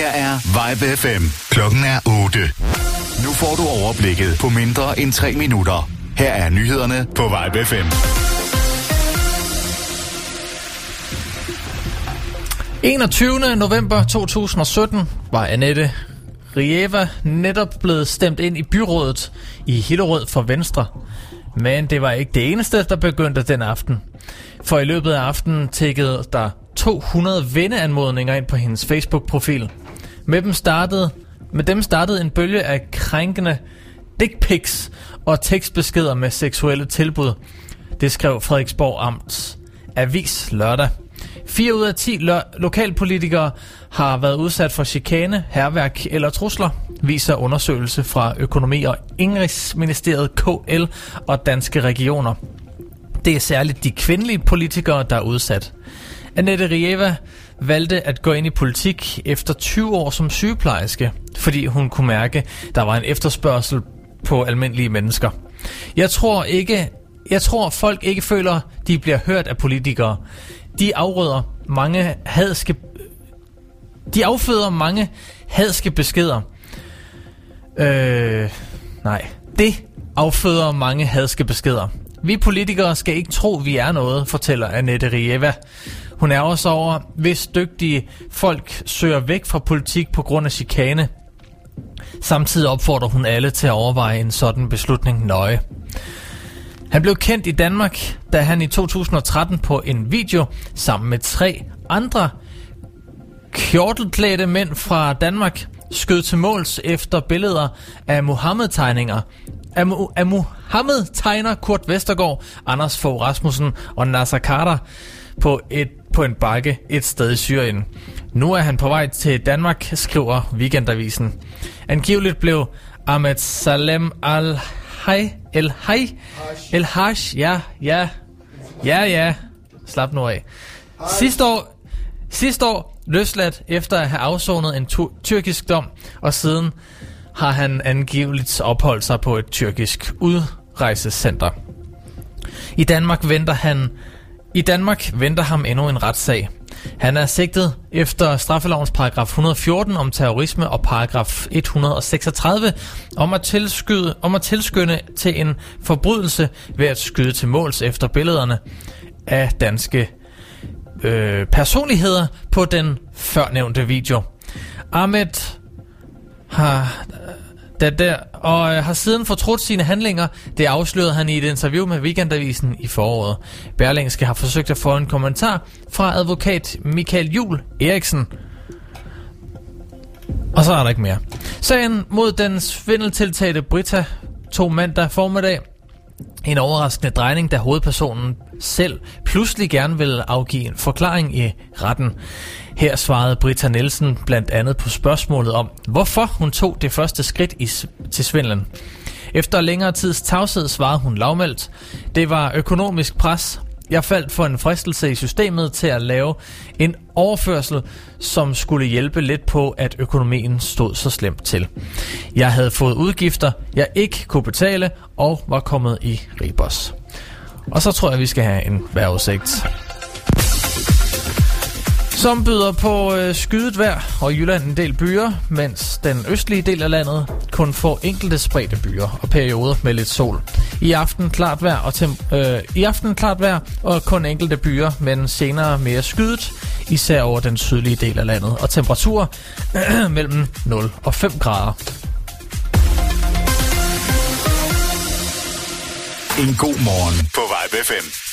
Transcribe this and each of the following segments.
her er Vibe FM. Klokken er 8. Nu får du overblikket på mindre end 3 minutter. Her er nyhederne på Vibe FM. 21. november 2017 var Annette Rieva netop blevet stemt ind i byrådet i Hillerød for Venstre. Men det var ikke det eneste, der begyndte den aften. For i løbet af aftenen tækkede der 200 venneanmodninger ind på hendes Facebook-profil. Med dem startede, med dem startede en bølge af krænkende dick pics og tekstbeskeder med seksuelle tilbud. Det skrev Frederiksborg Amts Avis lørdag. 4 ud af 10 lo- lokalpolitikere har været udsat for chikane, herværk eller trusler, viser undersøgelse fra Økonomi- og Indrigsministeriet KL og Danske Regioner. Det er særligt de kvindelige politikere, der er udsat. Annette Rieva valgte at gå ind i politik efter 20 år som sygeplejerske, fordi hun kunne mærke, der var en efterspørgsel på almindelige mennesker. Jeg tror ikke, jeg tror folk ikke føler, de bliver hørt af politikere. De afrøder mange hadske de afføder mange hadske beskeder. Øh, nej. Det afføder mange hadske beskeder. Vi politikere skal ikke tro, vi er noget, fortæller Annette Rieva. Hun er også over, hvis dygtige folk søger væk fra politik på grund af chikane. Samtidig opfordrer hun alle til at overveje en sådan beslutning nøje. Han blev kendt i Danmark, da han i 2013 på en video sammen med tre andre kjortelklædte mænd fra Danmark skød til måls efter billeder af Mohammed-tegninger. Af, af Mohammed-tegner Kurt Vestergaard, Anders Fogh Rasmussen og Nasser Carter på, et, på en bakke et sted i Syrien. Nu er han på vej til Danmark, skriver Weekendavisen. Angiveligt blev Ahmed Salem al Hej, El Hej, El Hash, ja, ja, ja, ja, slap nu af. Sidste år, sidste år løsladt efter at have afsonet en tyrkisk dom, og siden har han angiveligt opholdt sig på et tyrkisk udrejsecenter. I Danmark venter han i Danmark venter ham endnu en retssag. Han er sigtet efter straffelovens paragraf 114 om terrorisme og paragraf 136 om at, tilskyde, om at tilskynde til en forbrydelse ved at skyde til måls efter billederne af danske øh, personligheder på den førnævnte video. Ahmed har da der, og øh, har siden fortrudt sine handlinger. Det afslørede han i et interview med Weekendavisen i foråret. Berlingske har forsøgt at få en kommentar fra advokat Michael Jul Eriksen. Og så er der ikke mere. Sagen mod den svindeltiltalte Brita tog mandag formiddag en overraskende drejning, da hovedpersonen selv pludselig gerne vil afgive en forklaring i retten. Her svarede Britta Nielsen blandt andet på spørgsmålet om, hvorfor hun tog det første skridt i, til svindlen. Efter længere tids tavshed svarede hun lavmældt. Det var økonomisk pres. Jeg faldt for en fristelse i systemet til at lave en overførsel, som skulle hjælpe lidt på, at økonomien stod så slemt til. Jeg havde fået udgifter, jeg ikke kunne betale, og var kommet i Ribos. Og så tror jeg, vi skal have en vejrudsigt. Som byder på øh, skydet vejr og i Jylland en del byer, mens den østlige del af landet kun får enkelte spredte byer og perioder med lidt sol. I aften klart vejr og tem- øh, i aften klart vejr og kun enkelte byer, men senere mere skydet, især over den sydlige del af landet, og temperaturer øh, mellem 0 og 5 grader. En god morgen på Vibe FM.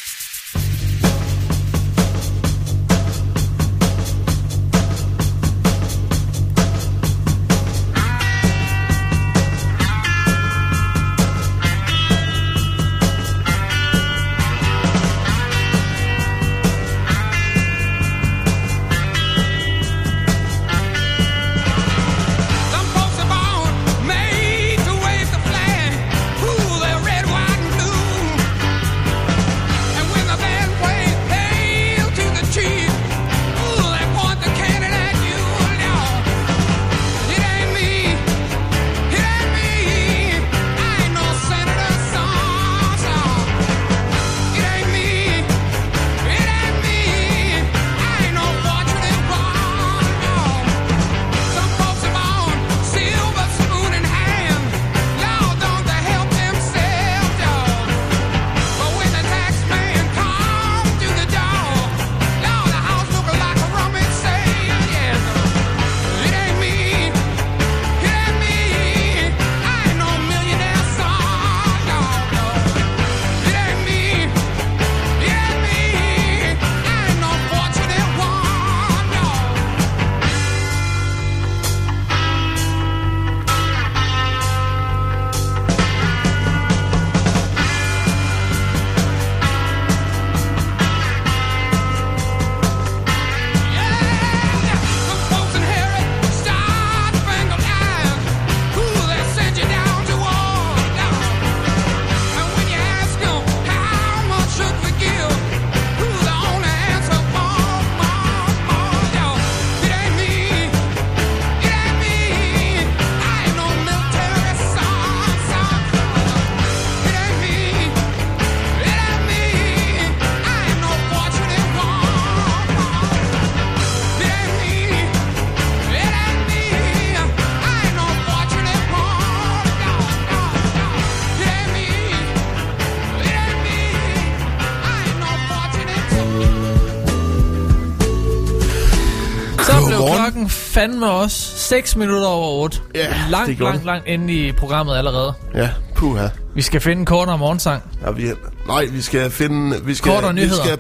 Fandme også 6 minutter over 8. Ja, det langt, langt, langt inde i programmet allerede. Ja, puha. Vi skal finde en kortere morgensang. Ja, vi, nej, vi skal finde... Vi skal, Kort og nyheder. Vi skal,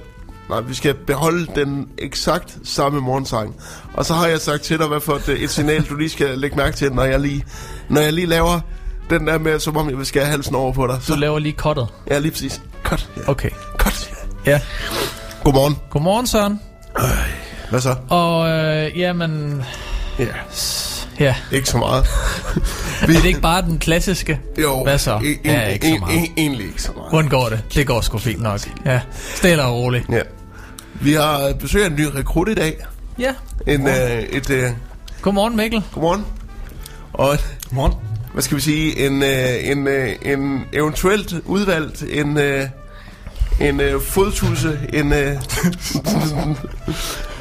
nej, vi skal beholde den eksakt samme morgensang. Og så har jeg sagt til dig, hvad for et, et signal, du lige skal lægge mærke til, når jeg lige, når jeg lige laver den der med, som om jeg vil skære halsen over på dig. Du Så, laver lige kottet. ja, lige præcis. Godt. Ja. Okay. Godt. Ja. Godmorgen. Godmorgen, Søren. Hvad så? Og øh, jamen, Ja, ja. ikke så meget. Er det ikke bare den klassiske? Jo, Hvad så? Ja, ikke så en- meget. en- Egentlig ikke så meget. Hvordan går det? Det går sgu fint nok. Ja, stille og roligt. Ja. Vi har besøg af en ny rekrut i dag. Ja. En, øh, et, øh, Godmorgen, Mikkel. godmorgen. Og et, Morgen. hvad skal vi sige, en, øh, en, øh, en eventuelt udvalgt, en, øh, en øh, fodtusse, en, øh,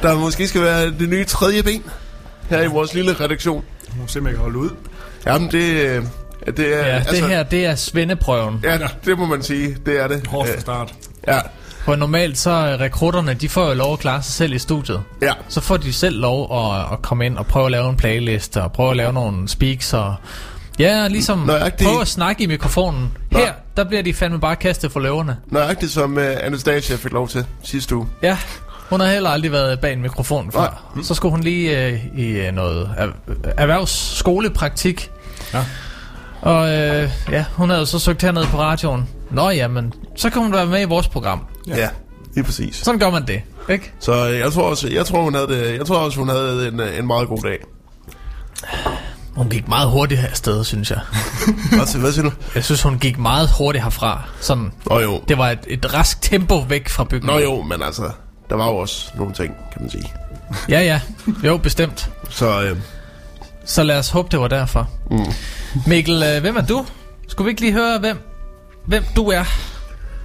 der måske skal være det nye tredje ben her i vores lille redaktion. Nu må jeg kan holde ud. Jamen, det, øh, det er... Ja, det her, det er svendeprøven. Ja, det må man sige, det er det. Hårdt fra Øh, start. Ja, For normalt så er rekrutterne, de får jo lov at klare sig selv i studiet. ja. Så får de selv lov at, at komme ind og prøve at lave en playlist og prøve at lave nogle speaks og... Ja, ligesom Nøjagtigt. prøve at snakke i mikrofonen. Nå. Her, der bliver de fandme bare kastet for løverne. Nøjagtigt som øh, Anastasia fik lov til sidste uge. Ja, hun har heller aldrig været bag en mikrofon før. Nej. Så skulle hun lige øh, i øh, noget er- erhvervsskolepraktik. Ja. Og øh, ja, hun havde så søgt hernede på radioen. Nå jamen, så kan hun være med i vores program. Ja, ja lige præcis. Sådan gør man det, ikke? Så øh, jeg tror også, jeg tror, hun havde det, jeg tror også, hun havde en, øh, en meget god dag. Hun gik meget hurtigt her sted, synes jeg. Hvad, hvad siger du? Jeg synes, hun gik meget hurtigt herfra. Sådan, Nå jo. det var et, et rask tempo væk fra Nå bygningen. jo, men altså, der var jo også nogle ting, kan man sige. Ja, ja. Jo, bestemt. Så øh, Så lad os håbe, det var derfor. Mm. Mikkel, øh, hvem er du? Skulle vi ikke lige høre, hvem, hvem du er?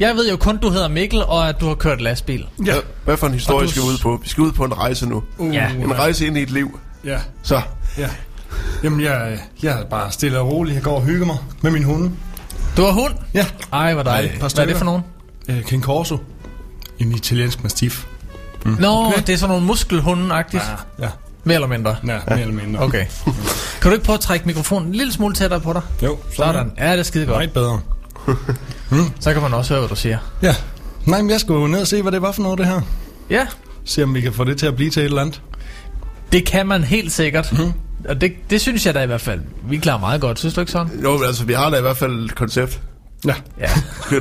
Jeg ved jo kun, du hedder Mikkel, og at du har kørt lastbil. ja. hvad for en historie Og du skal vi ud på? Vi skal ud på en rejse nu. Uh, Ja. En rejse ind i et liv. Ja, Så, ja. Jamen, jeg, jeg er bare stille og rolig. Jeg går og hygger mig med min hunde. Du har hund? Ja. Ej, hvor dejligt. Ej, et par Hvad er det for nogen? Øh, King Corso. En italiensk mastiff. Nå, okay. det er sådan nogle muskelhunde-agtigt. Ja, Mere eller mindre. ja, mere eller mindre. Okay. Kan du ikke prøve at trække mikrofonen en lille smule tættere på dig? Jo, Sådan. Ja, det er skide godt. Meget bedre. Så kan man også høre, hvad du siger. Ja. Nej, men jeg skulle ned og se, hvad det var for noget, det her. Ja, Se, om vi kan få det til at blive til et eller andet. det kan man helt sikkert. Mm-hmm. Og det, det synes jeg da i hvert fald. Vi klarer meget godt, synes du ikke sådan? jo, altså, vi har da i hvert fald et koncept. Ja. Ja.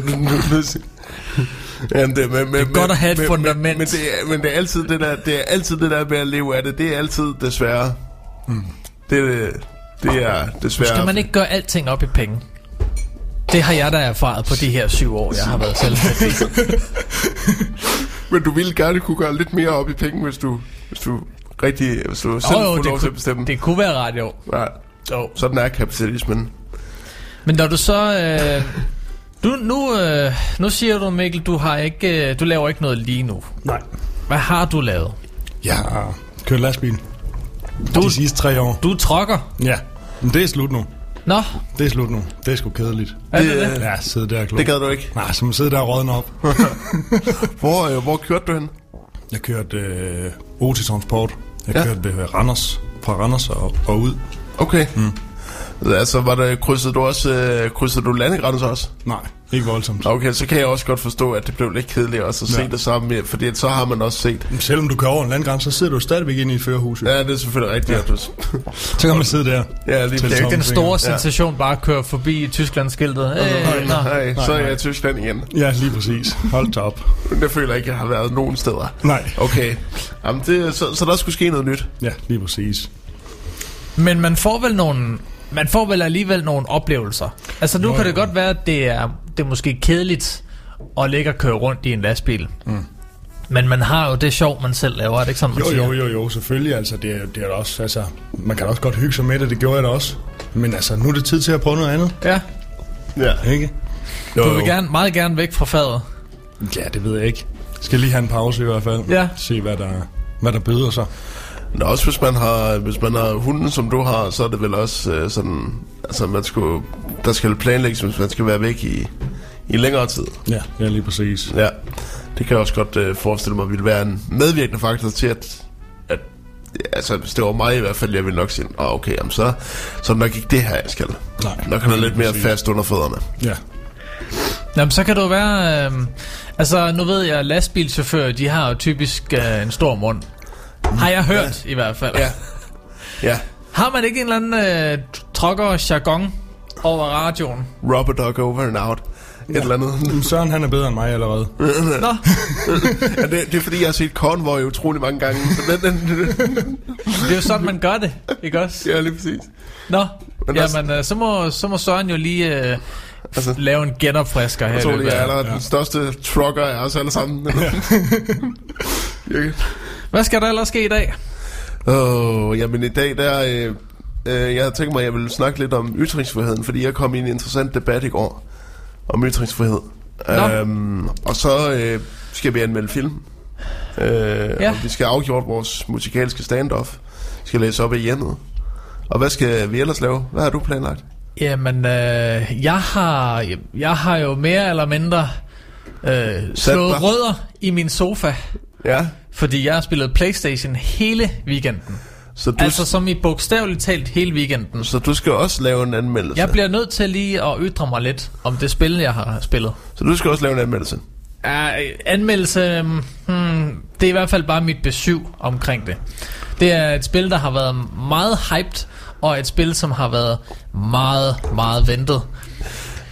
Jamen, det, men, men, det godt at have et fundament. Men, men, det, er, men det er altid det der, det er altid det der med at leve af det. Det er altid desværre. Mm. Det, det er desværre. Skal man ikke gøre alting op i penge? Det har jeg da erfaret på de her syv år, jeg har været selvstændig. Men du ville gerne kunne gøre lidt mere op i penge, hvis du, hvis du rigtig, hvis du selv Jo, det, lov til at kunne, bestemme. det kunne være ret, jo. Ja, jo. sådan er kapitalismen. Men når du så... Øh, du, nu, øh, nu siger du, Mikkel, du, har ikke, øh, du laver ikke noget lige nu. Nej. Hvad har du lavet? Jeg har kørt lastbil. Du- De sidste tre år. Du er trokker. Ja. Men det er slut nu. Nå, Det er slut nu. Det er sgu kedeligt. er det Det, Ja, sidde der og Det gad du ikke. Nej, som at sidde der og rådne op. Hvor, øh, hvor kørte du hen? Jeg kørte øh, OT Transport. Jeg ja. kørte ved Randers, fra Randers og, og ud. Okay. Mm. Altså, var der, krydsede du også øh, krydsede du landegrænser også? Nej, ikke voldsomt. Okay, så kan jeg også godt forstå, at det blev lidt kedeligt også at se Ja. det samme med, fordi så har man også set. Men Selvom du kører over en landgrænse, så sidder du stadigvæk inde i et førerhus. Ja. Ja, det er selvfølgelig rigtigt. Ja, du, Så kan man sidde der. ja lige Til præcis. tom. Den store Ja. sensation bare at køre forbi Tyskland-skiltet. Øh, nå. Nej, så er jeg i Tyskland igen. Ja, lige præcis. Hold da op. Det føler jeg ikke, jeg har været nogen steder. Nej. Okay, Jamen, det, så, så der skulle ske noget nyt. Ja, lige præcis. Men man får vel nogle... Man får vel alligevel nogle oplevelser. Altså nu Nå, kan det jo. godt være, at det er, det er måske kedeligt at ligge og køre rundt i en lastbil. Mm. Men man har jo det sjov, man selv laver, er det ikke sådan, man Jo, siger? jo, jo, jo, selvfølgelig. Altså, det, er- det er da også, altså, man kan også godt hygge sig med det, det gjorde jeg da også. Men altså, nu er det tid til at prøve noget andet, Ja, Ja. ikke? Jo, du jo. vil gerne, meget gerne væk fra fadet. Ja, det ved jeg ikke. Skal lige have en pause i hvert fald. Ja. Se, hvad der, hvad der byder sig. Men også hvis man har hvis man har hunden som du har, så er det vel også øh, sådan altså man skulle der skal planlægges, hvis man skal være væk i i længere tid. Ja, ja lige præcis. Ja. Det kan jeg også godt øh, forestille mig ville være en medvirkende faktor til at at altså, hvis det var mig i hvert fald, jeg ville nok sige, oh, okay, jamen, så, så er nok ikke det her, jeg skal. Nej. Nok han er lidt mere fast under fødderne. Ja. Jamen, så kan det jo være... Øh, altså, nu ved jeg, at lastbilchauffører, de har jo typisk øh, en stor mund. Har jeg hørt, ja. i hvert fald. Ja. Ja, Har man ikke en eller anden øh, trokker jargon over radioen? rubber dog over and out. Et eller andet. Men Søren, han er bedre end mig allerede. Nå, Ja, det, det er fordi, jeg har set Convoy utrolig mange gange. Så den, den, det er jo sådan, man gør det, ikke også? ja, lige præcis. Nå, Men jamen, øh, så, må, så må Søren jo lige øh, altså, lave en genopfrisker her. Jeg tror, det er allerede den største trucker af os alle sammen. Ja. Hvad skal der ellers ske i dag? Åh, oh, jamen i dag der... Øh, øh, jeg havde tænkt mig, at jeg ville snakke lidt om ytringsfriheden, fordi jeg kom i en interessant debat i går om ytringsfrihed. Nå. Øhm, og så øh, skal vi anmelde film. Øh, Ja. Og vi skal afgjort vores musikalske standoff. Vi skal læse op af hjemmet. Og hvad skal vi ellers lave? Hvad har du planlagt? Jamen, øh, jeg, har, jeg har jo mere eller mindre øh, slået rødder i min sofa, Ja, fordi jeg har spillet Playstation hele weekenden. så du, Altså som i bogstaveligt talt hele weekenden. så du skal også lave en anmeldelse. Jeg bliver nødt til lige at ytre mig lidt om det spil, jeg har spillet. Så du skal også lave en anmeldelse. Ja, anmeldelse, hmm, det er i hvert fald bare mit besøg omkring det. Det er et spil, der har været meget hyped, og et spil, som har været meget, meget ventet.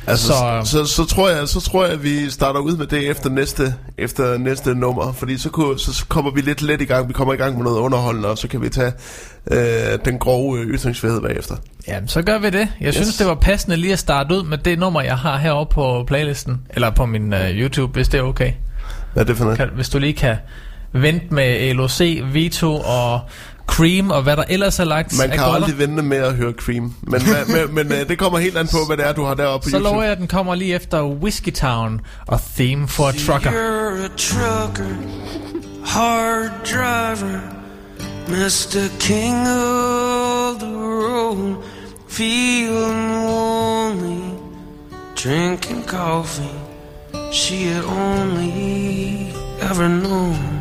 Altså, Så- så, så, så, tror jeg, så tror jeg, at vi starter ud med det efter næste, efter næste nummer, fordi så, kunne, så, så kommer vi lidt let i gang. Vi kommer i gang med noget underholdende, og så kan vi tage øh, den grove øh, ytringsfrihed bagefter. Ja, så gør vi det. Jeg yes. synes, det var passende lige at starte ud med det nummer, jeg har heroppe på playlisten. Eller på min uh, YouTube, hvis det er okay. Hvad er det for noget? Kan, hvis du lige kan vente med LOC, Vito og Cream og hvad der ellers er lagt Man kan aldrig vente med at høre Cream, men, men, men, men øh, det kommer helt an på, hvad det er, du har deroppe på Så YouTube. lover jeg, at den kommer lige efter Whiskey Town og Theme for a Trucker. You're a trucker, hard driver, Mr. King of the road, feeling lonely, drinking coffee she had only ever known.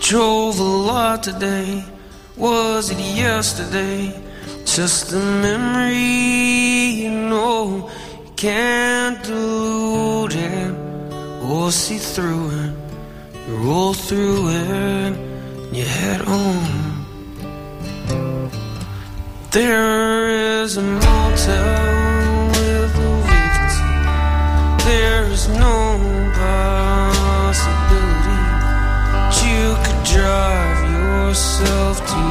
Drove a lot today, was it yesterday? Just a memory, you know, you can't delude it or see through it. You roll through it, and you head home. There is a motel yourself to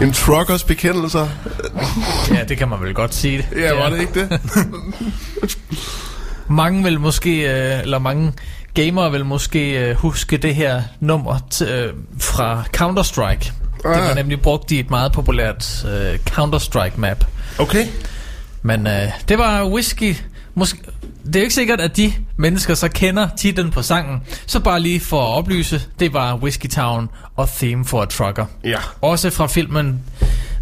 En truckers bekendelser. Ja, det kan man vel godt sige. Ja, var det ikke det? Mange vil måske, øh, eller mange gamere vil måske øh, huske det her nummer t- øh, fra Counter-Strike. Det var Ah. nemlig brugt i et meget populært øh, Counter-Strike map. Okay. Men øh, det var whisky. Måske, det er jo ikke sikkert, at de mennesker så kender titlen på sangen. Så bare lige for at oplyse, det var Whiskey Town og Theme for a Trucker. Ja. Også fra filmen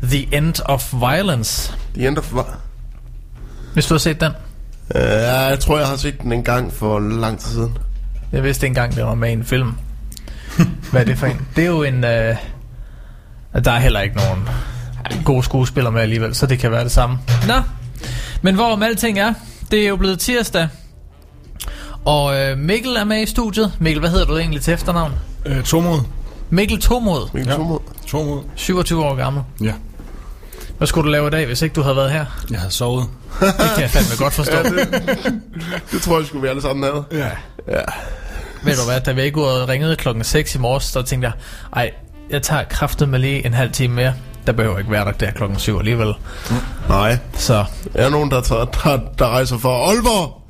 The End of Violence. The End of... Hvis du har set den. Uh, jeg tror, jeg har set den en gang for lang tid siden. Jeg vidste ikke engang, det var med i en film. Hvad er det for en? Det er jo en... Øh, der er heller ikke nogen gode skuespillere med alligevel, så det kan være det samme. Nå, men hvorom alting er, det er jo blevet tirsdag. Og øh, Mikkel er med i studiet. Mikkel, hvad hedder du egentlig til efternavn? Øh, to mod. Mikkel Tomod, Hvilken Ja. ja. To mod. 27 år gammel. Ja. Hvad skulle du lave i dag, hvis ikke du havde været her? Jeg havde sovet. Det kan jeg fandme godt forstå. Det tror jeg, skulle vi alle sammen have. Ja. Ja. Ved du hvad, da vi ikke ud ringede klokken 6 i morges, så tænkte jeg, ej, jeg tager kraftet med lige en halv time mere. Der behøver ikke være der der klokken 7 alligevel. Nej. Så Er der nogen, der, tager, der, der rejser fra Aalborg?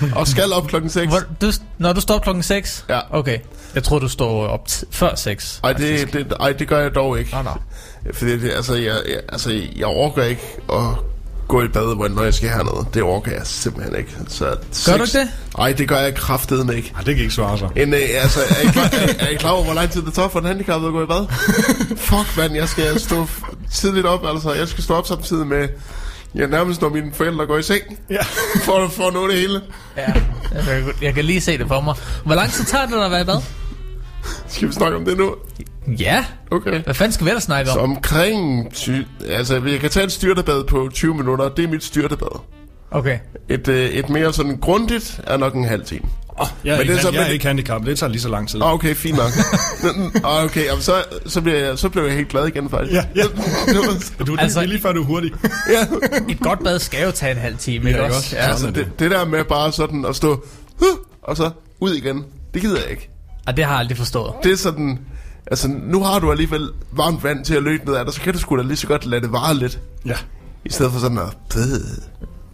Og skal op klokken 6? Hvor, du, når du står op klokken 6? Ja. Okay. Jeg tror du står op t- før 6. Ej det, det, ej, det gør jeg dog ikke. Nå, nå. Fordi det, altså, jeg, jeg, altså, jeg orker ikke at gå i bad, hvor- når jeg skal hernede. Det orker jeg simpelthen ikke. Så Gør du ikke det? Nej, det gør jeg kraftedeme ikke. Ej, det kan ikke svare sig. En, øh, altså, er I, klar, er, er I klar over, hvor lang tid det tager for en handicappet at gå i bad? Fuck, mand, jeg skal stå f- tidligt op, altså. Jeg skal stå op samtidig med, ja, nærmest når mine forældre går i seng. Ja. For, for at nå det hele. Ja. Jeg kan, jeg kan lige se det for mig. Hvor lang tid tager det dig at være i bad? Skal vi snakke om det nu? Ja. Okay. Hvad fanden skal vi ellers snakke Så om? omkring... Ty- altså, jeg kan tage et styrtebad på 20 minutter. Det er mit styrtebad. Okay. Et, øh, et mere sådan grundigt er nok en halv time. Oh, jeg er, Men ikke, det er så- jeg er men- ikke handicappet. Det tager lige så lang tid. Ah, Okay, fint nok. Ah, okay, jamen, så, så, bliver jeg, så bliver jeg helt glad igen, faktisk. Ja, ja. Du, det, Altså- er lige før du er hurtig. ja. Et godt bad skal jo tage en halv time, ikke Ja, også? også? Ja. Altså, det, det der med bare sådan at stå... Huh, og så ud igen. Det gider jeg ikke. Og det har jeg aldrig forstået. Det er sådan... Altså, nu har du alligevel varmt vand til at løbe ned af dig, så kan du sgu da lige så godt lade det vare lidt. Ja. I stedet for sådan at...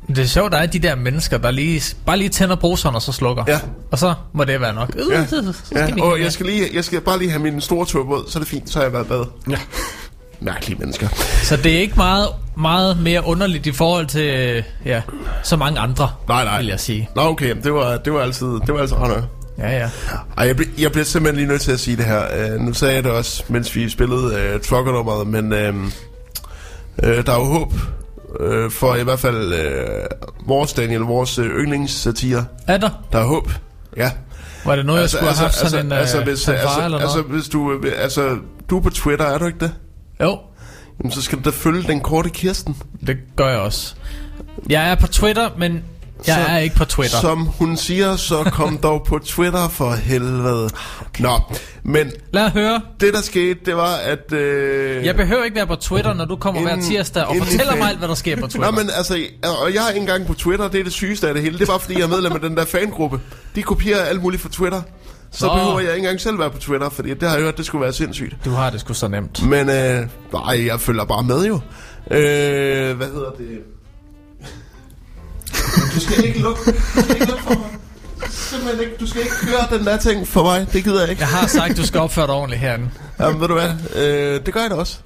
Det er sjovt, der er de der mennesker, der lige, bare lige tænder bruseren og så slukker. Ja. Og så må det være nok. Øh, Ja, så skal ja. og jeg skal, lige, jeg skal bare lige have min store tur på, så er det fint, så har jeg været bad. Ja. Mærkelige mennesker. Så det er ikke meget, meget mere underligt i forhold til øh, ja, så mange andre, Nej, nej. vil jeg sige. Nå, okay, det var, det var altid, det var altid rart. Ja, ja. Ej, jeg, ble, jeg bliver simpelthen lige nødt til at sige det her. Uh, nu sagde jeg det også, mens vi spillede uh, truckernummeret, men uh, uh, der er jo håb uh, for i hvert fald uh, vores, Daniel, vores uh, yndlingssatire. Er der? Der er håb. Ja. Var det noget, jeg skulle have haft sådan en altså, øh, hvis, altså, eller altså, noget? hvis du, øh, altså, du er på Twitter, er du ikke det? Jo, Jamen, så skal du da følge den korte Kirsten. det gør jeg også. Jeg er på Twitter, men jeg Så- er ikke på Twitter. Som hun siger, så kom dog på Twitter for helvede. Nå, men Lad høre. det der skete, det var, at... Øh, Jeg behøver ikke være på Twitter, når du kommer hver Inden- tirsdag og fortæller fan- mig alt, hvad der sker på Twitter. Nå, men altså, og jeg er ikke engang på Twitter, det er det sygeste af det hele. Det er bare fordi, jeg er medlem af den der fangruppe. De kopierer alt muligt fra Twitter. Så Nå. behøver jeg ikke engang selv være på Twitter, fordi det har jeg hørt, det skulle være sindssygt. Du har det sgu så nemt. Men, øh, nej, jeg følger bare med jo. Øh, hvad hedder det? Du skal ikke lukke, du skal ikke lukke for mig. Simpelthen ikke, du skal ikke høre den der ting for mig. Det gider jeg ikke. Jeg har sagt, du skal opføre dig ordentligt herinde. Jamen, ved du hvad? Øh, det gør jeg da også.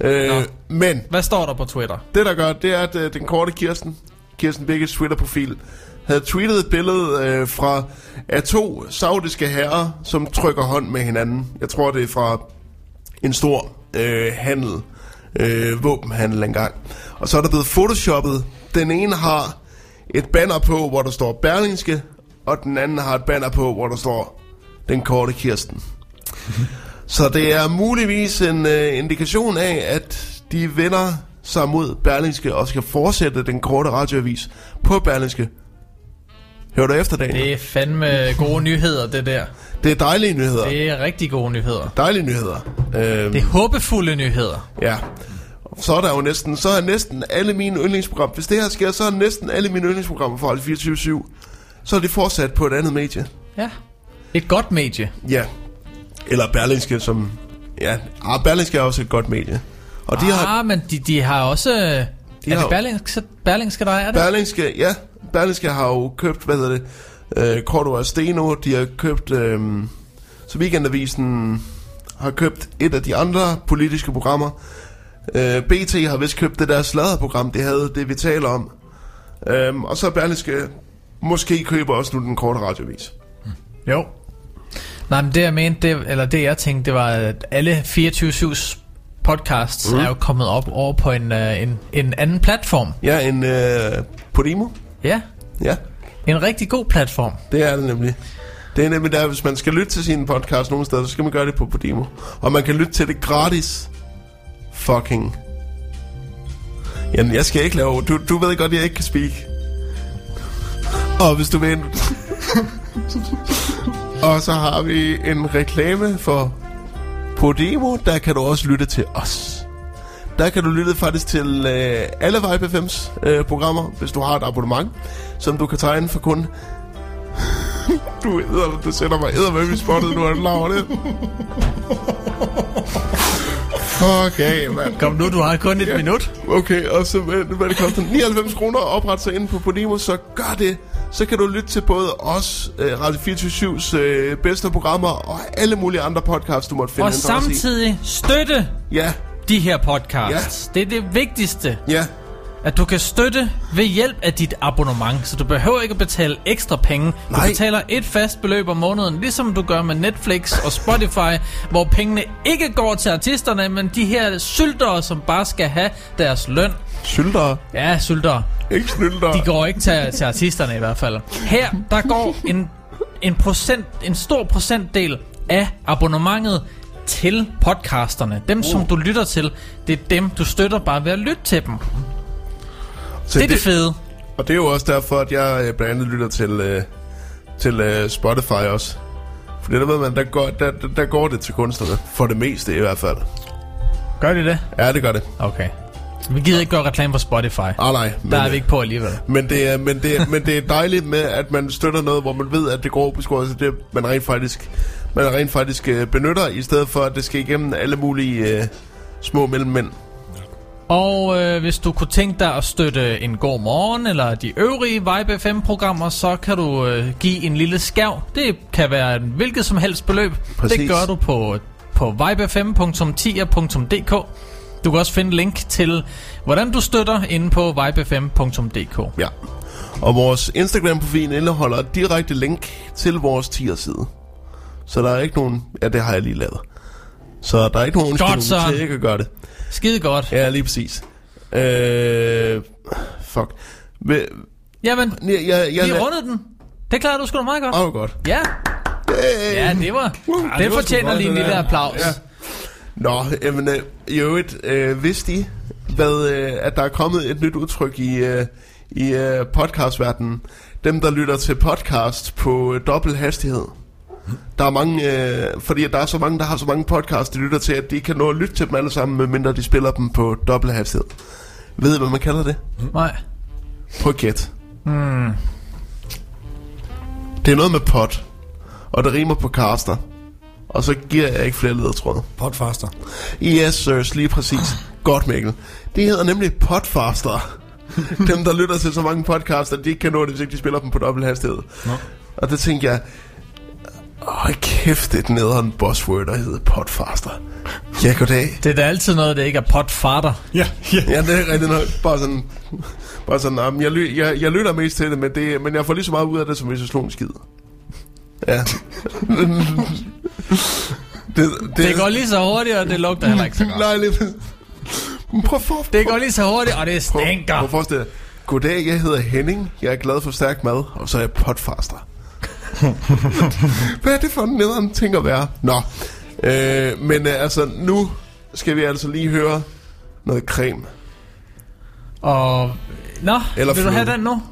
Øh, Nå. men Hvad står der på Twitter? det der gør, det er, at øh, den korte Kirsten, Kirsten Birgits Twitter-profil, havde tweetet et billede øh, fra af to saudiske herrer, som trykker hånd med hinanden. Jeg tror, det er fra en stor øh, handel øh, våbenhandel engang. Og så er der blevet photoshoppet. Den ene har et banner på, hvor der står Berlingske, og den anden har et banner på, hvor der står Den Korte Kirsten. Så det er muligvis en øh, indikation af, at de vender sig mod Berlingske og skal fortsætte den korte radioavis på Berlingske. Hør du efter, Daniel? Det er fandme gode nyheder, det der. Det er dejlige nyheder. Det er rigtig gode nyheder. Dejlige nyheder. Øhm, Det er håbefulde nyheder. Ja. Så er der jo næsten, så er næsten alle mine yndlingsprogrammer, hvis det her sker, så er næsten alle mine yndlingsprogrammer fra 24 så er de fortsat på et andet medie. Ja. Et godt medie. Ja. Eller Berlingske, som... Ja, ah, Berlingske er også et godt medie. Og de har... ah, men de, de har også... De er har- det Berlingske, Berlingske, der er det? Berlingske, ja, Berlingske har jo købt, hvad hedder det, øh, Cordova Steno, de har købt, øh, så Weekendavisen har købt et af de andre politiske programmer. Øh, BT har vist købt det der sladderprogram, det havde det, vi taler om. Øh, og så Berlingske måske køber også nu den korte radiovis. Jo. Nej, men det jeg mente, det, eller det jeg tænkte, det var, at alle 24-7's podcasts mm. er jo kommet op over på en, uh, en, en anden platform. Ja, en øh, Podimo. Ja, Ja, en rigtig god platform. det er det nemlig. Det er nemlig der, hvis man skal lytte til sin podcast nogle steder, så skal man gøre det på Podimo. Og man kan lytte til det gratis. Fucking. Jamen, jeg skal ikke lave... Du, du ved godt, jeg ikke kan speak. Og hvis du vil... og så har vi en reklame for Podimo. Der kan du også lytte til os. Der kan du lytte faktisk til øh, alle Vibe FM's øh, programmer, hvis du har et abonnement, som du kan tegne for kun du, æder, du sætter mig med i spottet, nu er du klar over det. Fuck af, mand. Kom nu, du har kun et Ja. minut. Okay, og så hvad, det koster 99 kroner at oprette sig inde på Podimo, så gør det. Så kan du lytte til både os, øh, Radio 24-7's øh, bedste programmer, og alle mulige andre podcasts, du måtte finde Og samtidig støtte Ja, de her podcasts. Ja. Det er det vigtigste, ja, at du kan støtte ved hjælp af dit abonnement. Så du behøver ikke at betale ekstra penge. Du Nej. betaler et fast beløb om måneden, ligesom du gør med Netflix og Spotify, hvor pengene ikke går til artisterne, men de her syltere, som bare skal have deres løn. syltere, Ja, syltere. ikke snyltere. De går ikke til, til artisterne i hvert fald. Her, der går en, en, procent, en stor procentdel af abonnementet til podcasterne. Dem, som du lytter til, det er dem, du støtter bare ved at lytte til dem. Så Det er det fede. Og det er jo også derfor, at jeg øh, blandt andet lytter til, øh, til øh, Spotify også. Fordi der ved man, der går, der, der, der går det til kunstnerne. For det meste i hvert fald. Gør de det? Ja, det gør det. Okay. Vi gider ikke gøre reklame på Spotify. Ah, nej. Men, Der er vi ikke på alligevel. Men det, er, men, det, er- men det er dejligt med, at man støtter noget, hvor man ved, at det går på skåret, så det man rent faktisk, man rent faktisk øh, benytter, i stedet for, at det skal igennem alle mulige øh, små mellemmænd. Og øh, hvis du kunne tænke dig at støtte en god morgen eller de øvrige Vibe FM-programmer, så kan du øh, give en lille skærv. Det kan være en hvilket som helst beløb. Præcis. Det gør du på, på vibefm.10.dk. Du kan også finde link til, hvordan du støtter inde på vibefm.dk. Ja. Og vores Instagram-profil indeholder et direkte link til vores tier-side. Så der er ikke nogen... Ja, det har jeg lige lavet. Så der er ikke nogen undskyldning til ikke at gøre det. Skide godt. Ja, lige præcis. Øh, fuck. Men, Jamen, jeg, jeg, jeg, vi rundede den. Det klarede du sgu da meget godt. Åh, oh, godt. Ja, Hey. ja det var... det Det var fortjener godt, lige en det lille der. applaus. Ja. Nå, jamen, øh, i øvrigt, øh, vidste I, hvad, øh, at der er kommet et nyt udtryk i, øh, i øh, podcastverdenen? Dem, der lytter til podcast på øh, dobbelt hastighed. Der er mange, øh, fordi der er så mange, der har så mange podcasts, de lytter til, at de ikke kan nå at lytte til dem alle sammen, medmindre de spiller dem på dobbelt hastighed. Ved I, hvad man kalder det? Nej. På gæt. Hmm. Det er noget med pot, og det rimer på caster. Og så giver jeg ikke flere ledetråde. Potfaster. Yes, sirs, lige præcis. Godt, Mikkel. Det hedder nemlig Podfaster. dem, der lytter til så mange podcasts, at de ikke kan nå det, hvis ikke de spiller dem på dobbelt hastighed. Nå. Og det tænkte jeg, åh, kæft, det er et nederen buzzword, der hedder Podfaster. Ja, goddag. Det er da altid noget, det ikke er potfatter. Ja, ja. Ja, det er rigtig nok. Bare sådan, bare sådan um, jeg, ly, jeg, jeg lytter mest til det, men, det, men jeg får lige så meget ud af det, som hvis jeg slog en skid. Ja. det, Det går lige så hurtigt, og det lugter heller ikke så godt. Nej, lige. Prøv, for, Det går lige så hurtigt, og det prøv, prøv stinker. at forestille dig. Goddag, jeg hedder Henning. Jeg er glad for stærk mad, og så er jeg potfaster. Hvad er det for en nederen ting at være? Nå, øh, men øh, altså, nu skal vi altså lige høre noget creme. Og... Nå, Eller vil du fløde. have den nu?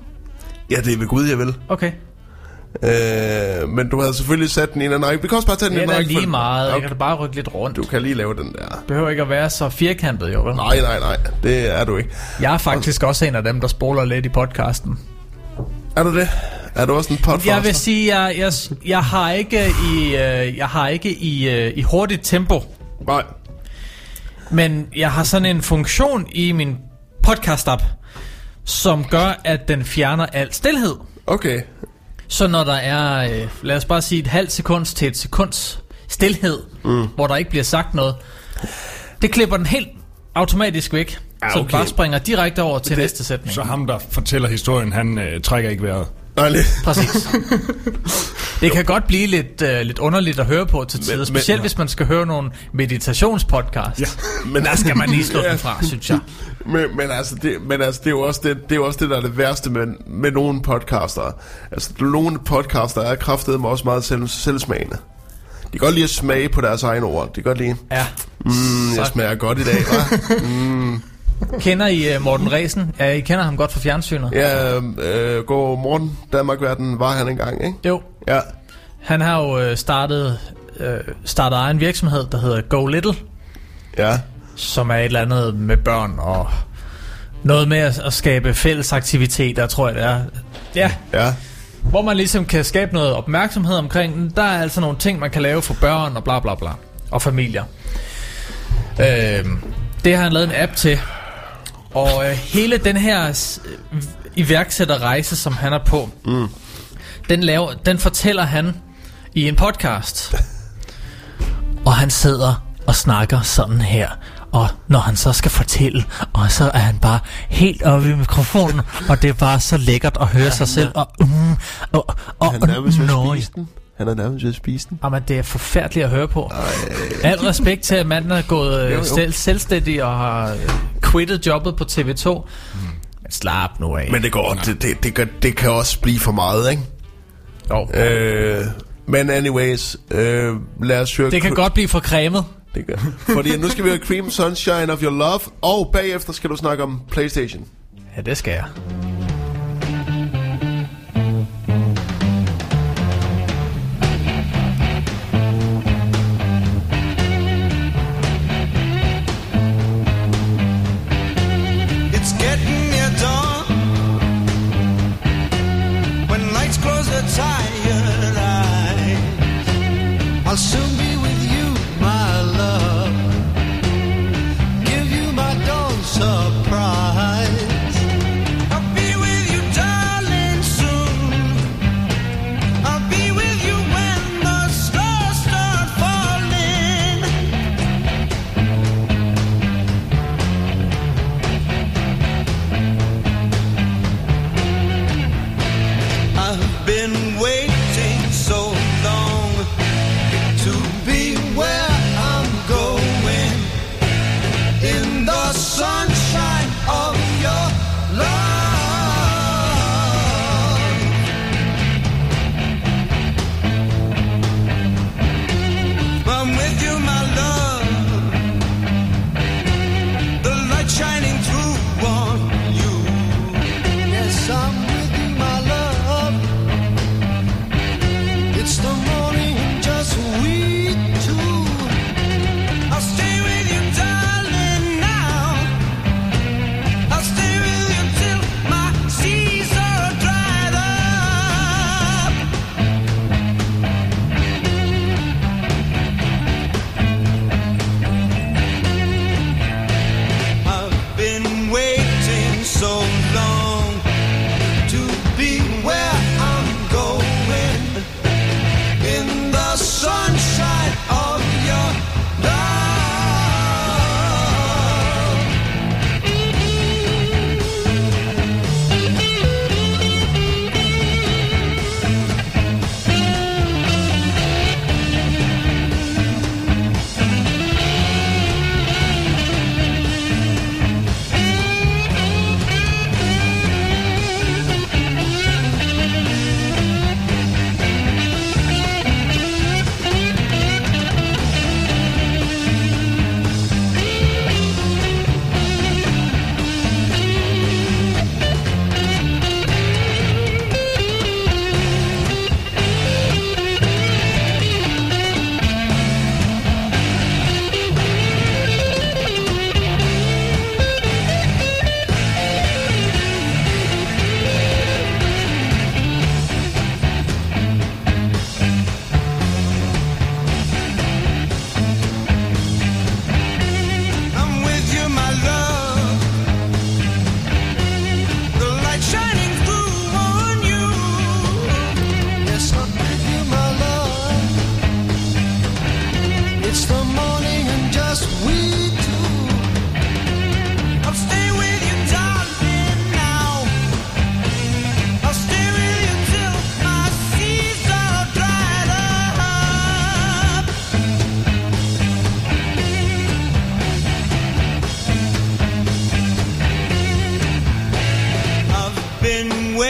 Ja, det er ved Gud, jeg vil. Okay. Øh, men du havde selvfølgelig sat den i en anden række. Vi kan også bare tage den i Det en er da række. lige meget. Jeg Okay. kan da bare rykke lidt rundt. Du kan lige lave den der. behøver ikke at være så firkantet, jo? Nej, nej, nej. Det er du ikke. Jeg er faktisk også en af dem, der spoler lidt i podcasten. Er du det? Er du også en potfaster? Jeg vil sige, jeg, jeg, jeg har ikke i, øh, jeg har ikke i, øh, i hurtigt tempo, Nej. men jeg har sådan en funktion i min podcast-app, som gør, at den fjerner al stillhed. Okay. Så når der er, øh, lad os bare sige et halvt sekund til et sekunds stillhed, mm. hvor der ikke bliver sagt noget, det klipper den helt automatisk væk. Ja, Så den okay. bare springer direkte over til næste sætning. Så ham, der fortæller historien, han øh, trækker ikke vejret. Nej, lidt. Præcis. det kan godt blive lidt, øh, lidt underligt at høre på til tider, men- specielt hvis man skal høre nogle meditationspodcasts. Ja. Men Der skal man lige slå Ja. den fra, synes jeg. Men, men, altså, det, men altså, det er jo også det, det, er jo også det der er det værste med, med nogle podcaster. Altså, nogle podcaster er kraftet med også meget selv, selvsmagende. De kan godt lide at smage på deres egne ord. De kan godt lide, Ja. mm, jeg Så- smager godt i dag, hva'? Kender I uh, Morten Resen? Ja, I kender ham godt fra fjernsynet. Ja, øh, god morgen, Danmark-verden var han engang, ikke? Jo, Ja, han har jo øh, startet, øh, startet egen virksomhed, der hedder Go Little, ja. som er et eller andet med børn og noget med at, at skabe fælles aktiviteter, tror jeg det er. Ja, Ja, hvor man ligesom kan skabe noget opmærksomhed omkring, der er altså nogle ting, man kan lave for børn og bla bla bla, og familier. Øhm, det har han lavet en app til, og øh, hele den her øh, iværksætterrejse, som han er på, mm. den, laver, den fortæller han i en podcast. og han sidder og snakker sådan her. Og når han så skal fortælle, og så er han bare helt oppe i mikrofonen, og det er bare så lækkert at høre sig selv. Og, mm, og, og, han er nærmest Han er nærmest ved at spise den. Jamen, det er forfærdeligt at høre på. Al respekt til, at manden er gået Jo, øh, jo. selv, selvstændig og har øh, quittet jobbet på TV2. Men slap nu af. Men det går, det, det, det, kan, det kan også blive for meget, ikke? jo. Øh, men anyways, øh, lad os høre... det kan godt blive for cremet. Det gør. Fordi nu skal vi høre Cream Sunshine of Your Love, og bagefter skal du snakke om Playstation. Ja, det skal jeg.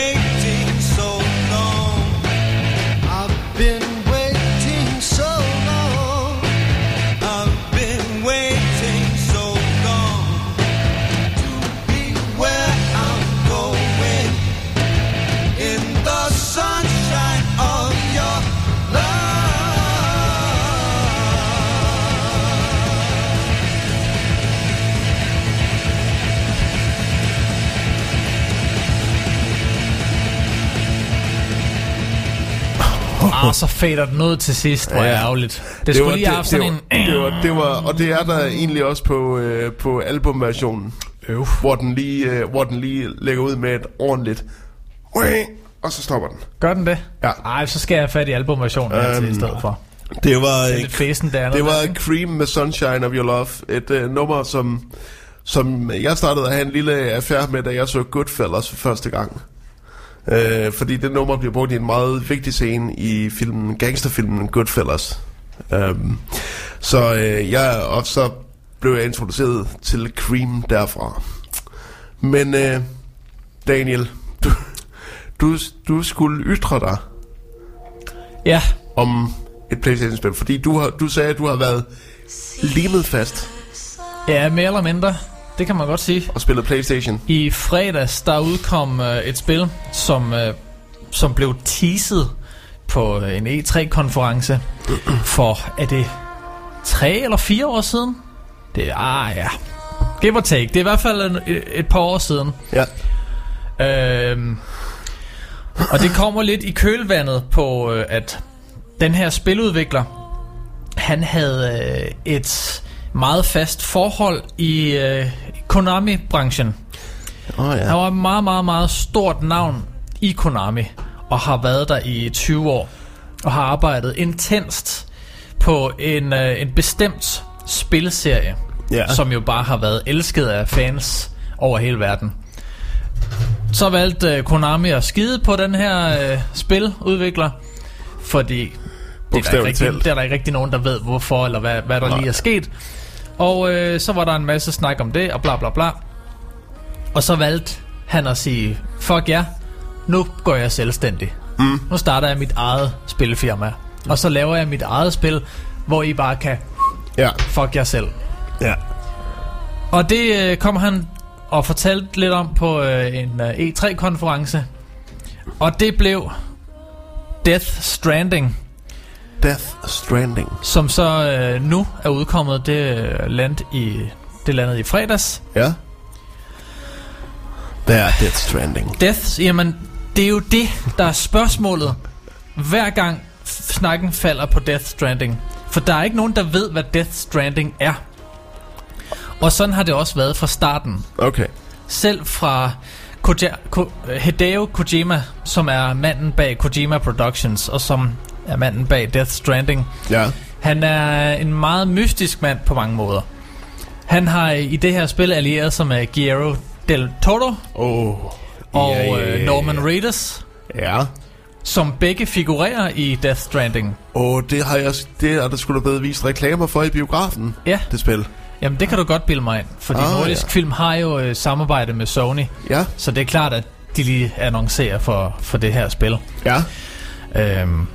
make Ah, så fader den ud til sidst. Hvor Ja. ærgerligt. Det skulle lige have sådan det, en... var, det, var, det var, og det er der egentlig også på, øh, på albumversionen, Øv. hvor den, lige, øh, hvor den lige lægger ud med et ordentligt... Og så stopper den. Gør den det? Ja. Ej, så skal jeg have fat i albumversionen til i Øhm, stedet for. Det var, Det lidt fæsen der. det var Cream med Sunshine of Your Love. Et øh, nummer, som, som jeg startede at have en lille affære med, da jeg så Goodfellas for første gang. Øh, fordi det nummer bliver brugt i en meget vigtig scene i filmen, gangsterfilmen Goodfellas. Um, så øh, jeg, og så blev jeg introduceret til Cream derfra. Men øh, Daniel, du, du, du skulle ytre dig Ja, om et Playstation-spil, fordi du, har, du sagde, at du har været limet fast ja, mere eller mindre. Det kan man godt sige. og spillet Playstation. I fredags, der udkom øh, et spil, som, øh, som blev teaset på øh, en E3-konference for, er det tre eller fire år siden? Det er, ah ja, give or take. Det er i hvert fald et, et par år siden. Ja. Øhm, og det kommer lidt i kølvandet på, øh, at den her spiludvikler, han havde øh, et meget fast forhold i øh, Konami-branchen. Oh, Han ja. var et meget, meget, meget stort navn i Konami, og har været der i 20 år, og har arbejdet intenst på en, øh, en bestemt spilserie, Ja. som jo bare har været elsket af fans over hele verden. Så valgte øh, Konami at skide på den her øh, spiludvikler, fordi det er, der ikke rigtig, det er der ikke rigtig nogen, der ved hvorfor, eller hvad, hvad der Nej. lige er sket. Og øh, så var der en masse snak om det, og bla bla bla. Og så valgte han at sige, fuck ja, nu går jeg selvstændig. Mm. Nu starter jeg mit eget spilfirma. Og så laver jeg mit eget spil, hvor I bare kan Ja. fuck jer selv. Ja. Og det øh, kom han og fortalte lidt om på øh, en øh, E3-konference. Og det blev Death Stranding, Death Stranding. som så øh, nu er udkommet. Det øh, land i det landede i fredags. Ja. Hvad er Death Stranding? Death, jamen, det er jo det, der er spørgsmålet. Hver gang snakken falder på Death Stranding. For der er ikke nogen, der ved, hvad Death Stranding er. Og sådan har det også været fra starten. Okay. Selv fra Koja- Ko- Hideo Kojima, som er manden bag Kojima Productions, og som er manden bag Death Stranding. Ja. Han er en meget mystisk mand på mange måder. Han har i det her spil allieret sig med Guillermo del Toro Oh. og ja, øh. Norman Reedus, Ja. som begge figurerer i Death Stranding. Og det har jeg, det er der skulle da blevet vist reklamer for i biografen, Ja, det spil. jamen det kan du godt bilde mig ind, fordi Ah, Nordisk ja. Film har jo øh, samarbejde med Sony, Ja. så det er klart, at de lige annoncerer for, for det her spil. Ja. Øhm,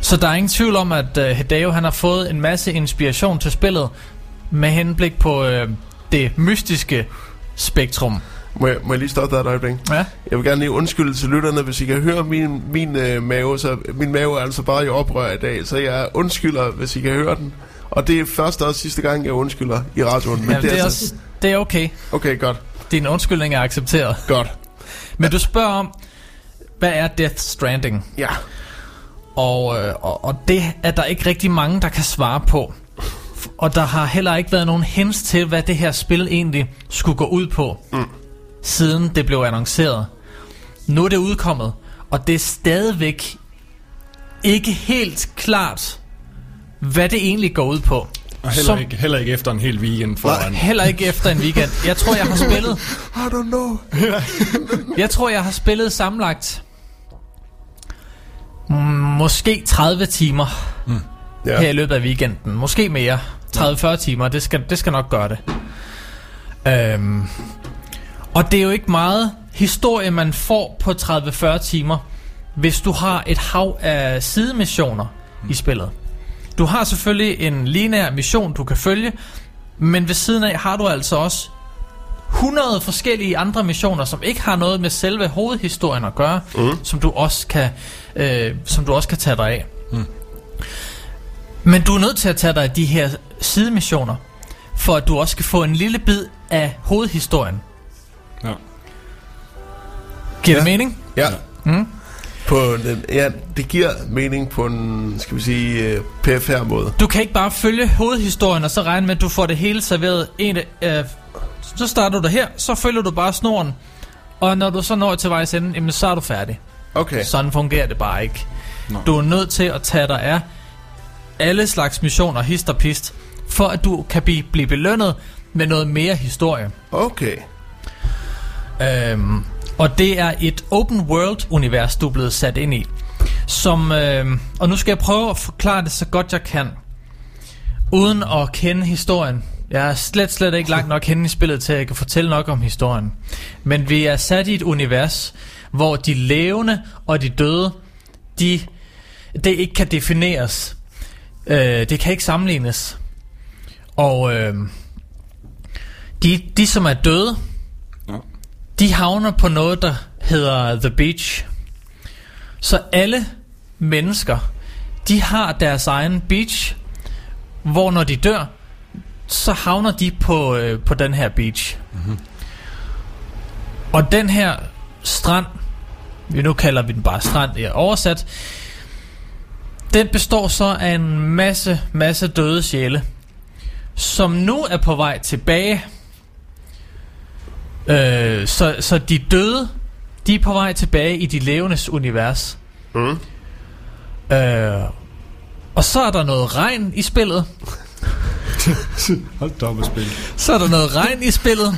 så der er ingen tvivl om, at øh, Hideo han har fået en masse inspiration til spillet med henblik på øh, det mystiske spektrum. Må jeg, må jeg lige stoppe dig et øjeblik? Ja, Jeg vil gerne lige undskylde til lytterne, hvis I kan høre min, min øh, mave. Så min mave er altså bare i oprør i dag, så jeg undskylder, hvis I kan høre den. Og det er første og sidste gang, jeg undskylder i radioen. Men Jamen, det, er altså- også, det er okay. Okay, godt. Din undskyldning er accepteret. Godt. Men du spørger om, hvad er Death Stranding? Ja. Og, øh, og, og det er der ikke rigtig mange, der kan svare på. Og der har heller ikke været nogen hints til, hvad det her spil egentlig skulle gå ud på, mm. siden det blev annonceret. Nu er det udkommet, og det er stadigvæk ikke helt klart, hvad det egentlig går ud på. Og heller, Som- ikke, heller ikke efter en hel weekend foran. Heller ikke efter en weekend. Jeg tror, jeg har spillet I don't know. Jeg tror, jeg har spillet sammenlagt mm, måske 30 timer Ja. her i løbet af weekenden. Måske mere. 30-40 timer, det skal, det skal nok gøre det. Øhm, og det er jo ikke meget historie, man får på 30-40 timer, hvis du har et hav af sidemissioner i spillet. Du har selvfølgelig en lineær mission, du kan følge, men ved siden af har du altså også 100 forskellige andre missioner, som ikke har noget med selve hovedhistorien at gøre, mm. som du også kan, øh, som du også kan tage dig af. Mm. Men du er nødt til at tage dig af de her sidemissioner, for at du også skal få en lille bid af hovedhistorien. Ja. Giver Ja. det mening? Ja. Mm. på den, ja, det giver mening på en, skal vi sige, øh, PFR måde. Du kan ikke bare følge hovedhistorien og så regne med, at du får det hele serveret. En, øh, så starter du der her, så følger du bare snoren. Og når du så når til vejs ende, jamen, så er du færdig. Okay. Sådan fungerer det bare ikke. Du er nødt til at tage dig af alle slags missioner, hist og pist, for at du kan blive, blive belønnet med noget mere historie. Okay. Øhm, og det er et open world univers, du er blevet sat ind i. Som, øhm, og nu skal jeg prøve at forklare det så godt jeg kan, uden at kende historien. Jeg er slet, slet ikke langt nok henne i spillet til, at jeg kan fortælle nok om historien. Men vi er sat i et univers, hvor de levende og de døde, de, det ikke kan defineres. Øh, det kan ikke sammenlignes. Og øh, de, de, som er døde, de havner på noget, der hedder The Beach. Så alle mennesker, de har deres egen beach, hvor når de dør, så havner de på, øh, på den her beach. Mm-hmm. Og den her strand, nu kalder vi den bare strand, er oversat, den består så af en masse, masse døde sjæle, som nu er på vej tilbage. Øh, så, så de døde, de er på vej tilbage i de levendes univers. Mm. Øh, og så er der noget regn i spillet. Hold da op at spille. Så er der noget regn i spillet,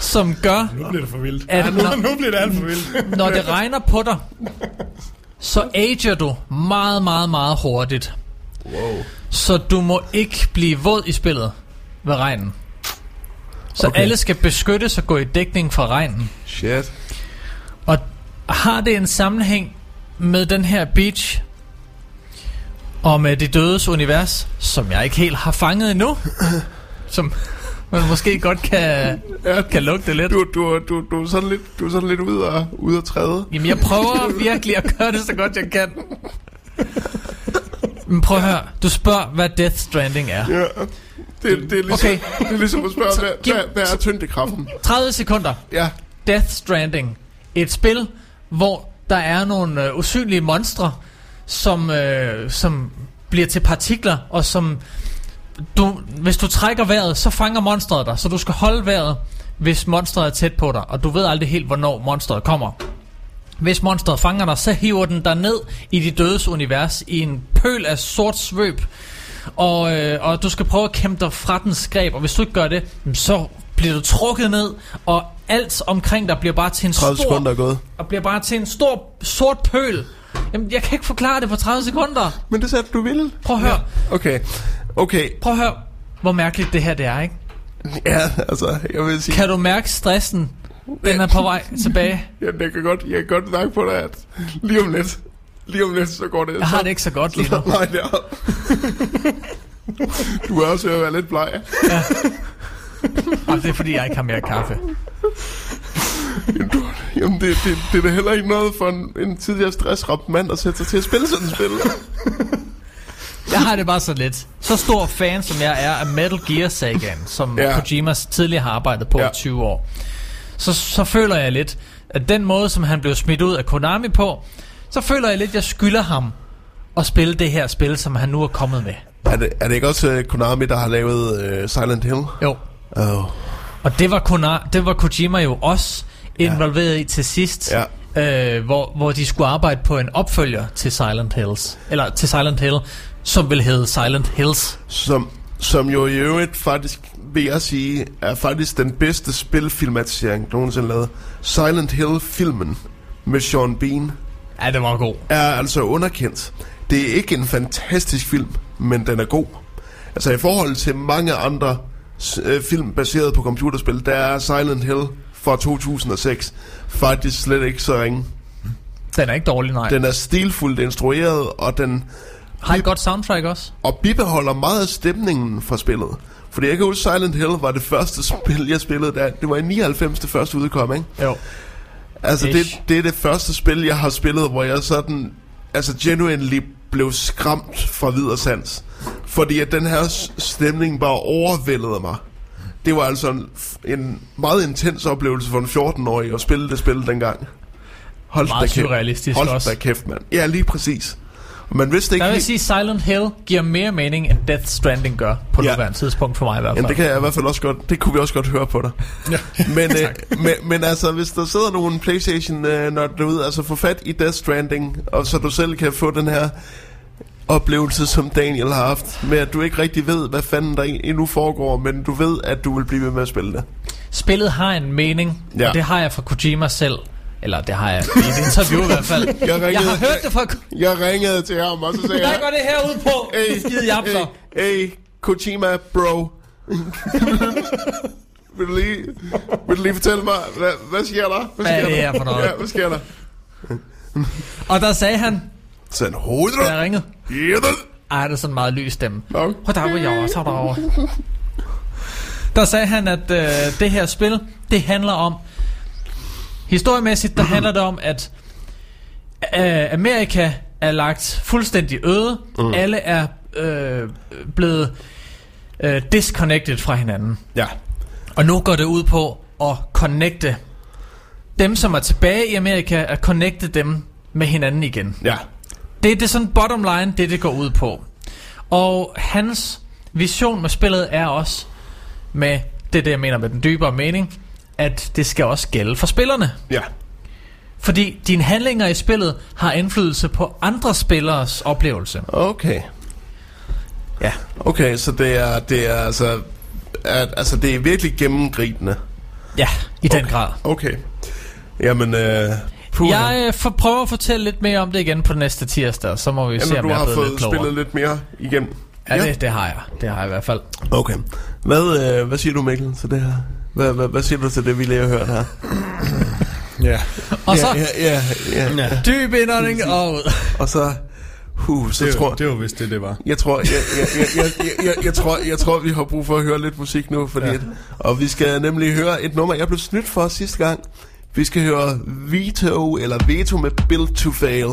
som gør, Nu bliver det for vildt. at Ja, nu, når, nu bliver det alt for vildt. når det regner på dig, så ager du meget, meget, meget hurtigt. Wow. Så du må ikke blive våd i spillet ved regnen. Så okay. Alle skal beskyttes og gå i dækning fra regnen. Shit. Og har det en sammenhæng med den her beach og med det dødes univers, som jeg ikke helt har fanget endnu, som man måske godt kan, Ja, kan lugte lidt. du, du, du, du, er sådan lidt, du er sådan lidt ude at, ude at træde. Jamen, jeg prøver virkelig at gøre det så godt jeg kan. Men prøv at høre, du spørger, hvad Death Stranding er. Ja. Det, det, er ligesom, Okay. det er ligesom at spørge, hvad, giv- hvad, hvad er tyngdekraften? 30 sekunder. Ja, Death Stranding. Et spil, hvor der er nogle øh, usynlige monstre, som, øh, som bliver til partikler, og som... Du, hvis du trækker vejret, så fanger monstret dig, så du skal holde vejret, hvis monstret er tæt på dig, og du ved aldrig helt, hvornår monstret kommer. Hvis monstret fanger dig, så hiver den dig ned i de dødes univers i en pøl af sort svøb, og, øh, og du skal prøve at kæmpe dig fra dens greb, og hvis du ikke gør det, så bliver du trukket ned, og alt omkring dig bliver bare til en 30 stor sekunder er gået. og bliver bare til en stor sort pøl. Jamen, jeg kan ikke forklare det på 30 sekunder. Men det sagde du, du ville. Prøv at høre. Okay, okay. Prøv at høre, hvor mærkeligt det her det er, ikke? Ja, altså, jeg vil sige, Kan du mærke stressen? Den er på vej tilbage. ja, jeg kan godt, jeg kan godt mærke på dig, at lige om lidt, lige om lidt, så går det. Jeg har det ikke så godt lige nu. Nej, det er... Du er også ved at være lidt bleg. Og det er fordi, jeg ikke har mere kaffe. Jamen, det, det, det er da heller ikke noget for en, en tidligere stressramt mand at sætte sig til at spille sådan et spil. Jeg har det bare så lidt. Så stor fan, som jeg er af Metal Gear Sagaen, som Ja. ja. Kojima tidligere har arbejdet på Ja. i 20 år. Så, så føler jeg lidt, at den måde, som han blev smidt ud af Konami på, så føler jeg lidt, at jeg skylder ham at spille det her spil, som han nu er kommet med. Er det, er det ikke også uh, Konami, der har lavet uh, Silent Hill? Jo. Oh. Og det var, Kona, det var Kojima jo også involveret i til sidst, Ja. øh, hvor, hvor de skulle arbejde på en opfølger til Silent Hills, eller til Silent Hill, som vil hedde Silent Hills. Som, som jo i øvrigt faktisk, vil jeg sige, er faktisk den bedste spilfilmatisering nogensinde lavet. Silent Hill-filmen med Sean Bean Ja, det var god. er altså underkendt. Det er ikke en fantastisk film, men den er god. Altså i forhold til mange andre øh, film baseret på computerspil, der er Silent Hill fra 2006 faktisk slet ikke så ringe. Den er ikke dårlig, nej. Den... Er stilfuldt instrueret, og den Har et godt soundtrack også. og bibeholder meget af stemningen fra spillet. Fordi jeg kan huske, Silent Hill var det første spil, jeg spillede der. Det var i 99, det første udkom, ikke? Jo. Altså, det, Ish. det er det første spil, jeg har spillet, hvor jeg sådan, altså genuinely blev skræmt fra videre sans. Fordi at den her stemning bare overvældede mig. Det var altså en, en meget intens oplevelse for en 14-årig at spille det spil dengang. Hold Meget da kæft. surrealistisk Hold også. da kæft, mand. Ja, lige præcis. Man vidste ikke Jeg vil sige, Silent Hill giver mere mening, end Death Stranding gør, på Ja. nuværende tidspunkt for mig i hvert fald. Jamen, det kan jeg i hvert fald også godt... Det kunne vi også godt høre på dig. Ja. Men, øh, men, men altså, hvis der sidder nogle Playstation øh, når derude, altså få fat i Death Stranding, og så du selv kan få den her oplevelse, som Daniel har haft, med at du ikke rigtig ved, hvad fanden der endnu foregår, men du ved, at du vil blive ved med at spille det. Spillet har en mening, Ja. og det har jeg fra Kojima selv. Eller det har jeg i et interview i hvert fald. Jeg ringede- jeg har hørt det fra... Jeg ringede til ham, og så sagde jeg... går det her ud på? Hey, Skide japser. hey, hey, Kojima, bro. vil, du lige, vil du lige fortælle mig, hvad, hvad sker der? Hvad sker er det der? her for noget? Ja, hvad sker der? Og der sagde han, Send hovedet. jeg ringede, Ja, det. ej, det er sådan en meget lys stemme. Derovre. Der sagde han, at øh, det her spil, det handler om... Historiemæssigt, der handler det om, at øh, Amerika er lagt fuldstændig øde. Mm. Alle er øh, blevet øh, disconnected fra hinanden. Ja. Og nu går det ud på at connecte dem, som er tilbage i Amerika, at connecte dem med hinanden igen. Ja. Det er det er sådan bottom line, det det går ud på. Og hans vision med spillet er også med det det jeg mener med den dybere mening, at det skal også gælde for spillerne. Ja. Fordi dine handlinger i spillet har indflydelse på andre spilleres oplevelse. Okay. Ja. Okay, så det er, det er altså... At, altså, det er virkelig gennemgribende. Ja, i den Okay. grad. Okay. Jamen, øh... Puh, Jeg øh, for, prøver at fortælle lidt mere om det igen på næste tirsdag, så må vi se, Jamen, om du jeg er har blevet fået lidt klogere. spillet lidt mere igen. Ja, det, det har jeg. Det har jeg i hvert fald. Okay. Hvad, øh, hvad siger du, Mikkel, til det her? Hvad, hvad, hvad siger du til det, vi lige har hørt her? Ja. Og så Ja, ja, ja, ja. dyb indånding og ud. Og så... Uh, så Det, tror var, det var vist det, det var. Jeg tror, jeg, jeg, jeg, jeg, jeg, jeg, jeg, tror, jeg tror, vi har brug for at høre lidt musik nu, fordi Ja. ja. at, og vi skal nemlig høre et nummer, jeg blev snydt for sidste gang. Vi skal høre Veto, eller Veto med Build to Fail.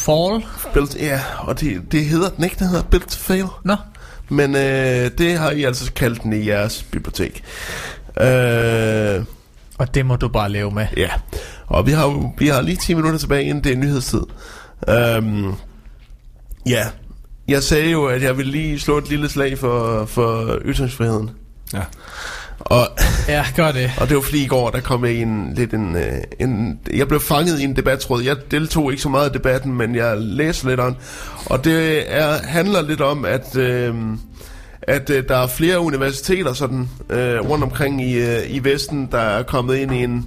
Fall. Built, ja, og det, det hedder den ikke, den hedder Built Fail. Nå, Men øh, det har I altså kaldt den i jeres bibliotek. Øh, og det må du bare leve med. ja, og vi har, jo- vi har lige 10 minutter tilbage, inden det er nyhedstid. Øhm, ja, jeg sagde jo, at jeg ville lige slå et lille slag for, for ytringsfriheden. Ja. Og, Ja, gør det. og det var fordi i går, der kom jeg i en, lidt en, øh, en... Jeg blev fanget i en debattråd. Jeg deltog ikke så meget i debatten, men jeg læste lidt om Og det er, handler lidt om, at... Øh, at øh, der er flere universiteter sådan øh, rundt omkring i, øh, i Vesten, der er kommet ind i en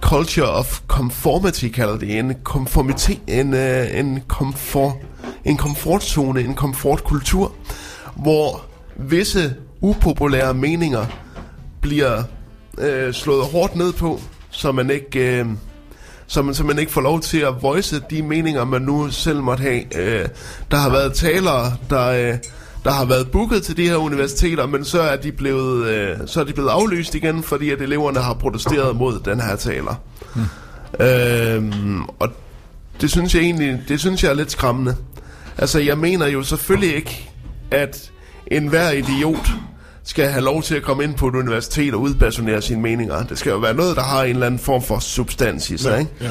culture of conformity, kalder det, en konformitet, en, øh, en, komfort, en komfortzone, en komfortkultur, hvor visse upopulære meninger bliver øh, slået hårdt ned på, så man ikke... Øh, så man, så man ikke får lov til at voice de meninger, man nu selv måtte have. Øh, der har været talere, der, øh, der har været booket til de her universiteter, men så er de blevet, øh, så er de blevet aflyst igen, fordi at eleverne har protesteret mod den her taler. Hmm. Øh, og det synes jeg egentlig, det synes jeg er lidt skræmmende. Altså, jeg mener jo selvfølgelig ikke, at enhver idiot skal have lov til at komme ind på et universitet og udpersonere sine meninger. Det skal jo være noget, der har en eller anden form for substans i sig, ikke? Ja.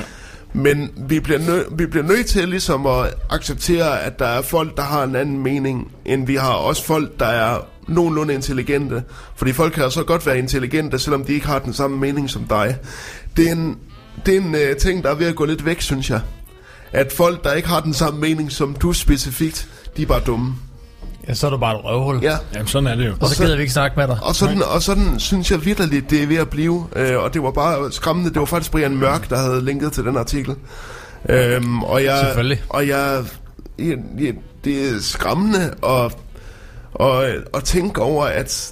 Men vi bliver, nø- vi bliver nødt til ligesom at acceptere, at der er folk, der har en anden mening, end vi har. Også folk, der er nogenlunde intelligente. Fordi folk kan så godt være intelligente, selvom de ikke har den samme mening som dig. Det er en, det er en uh, ting, der er ved at gå lidt væk, synes jeg. At folk, der ikke har den samme mening som du specifikt, de er bare dumme. Ja, så er du bare et røvhul. Ja. Jamen, sådan er det jo. Og så så- gider vi ikke snakke med dig. Og sådan, og sådan synes jeg virkelig, det er ved at blive. Øh, og det var bare skræmmende. Det var faktisk Brian Mørk, der havde linket til den artikel. Øhm, og jeg, Selvfølgelig. Og jeg, jeg, jeg, det er skræmmende at, at, at tænke over, at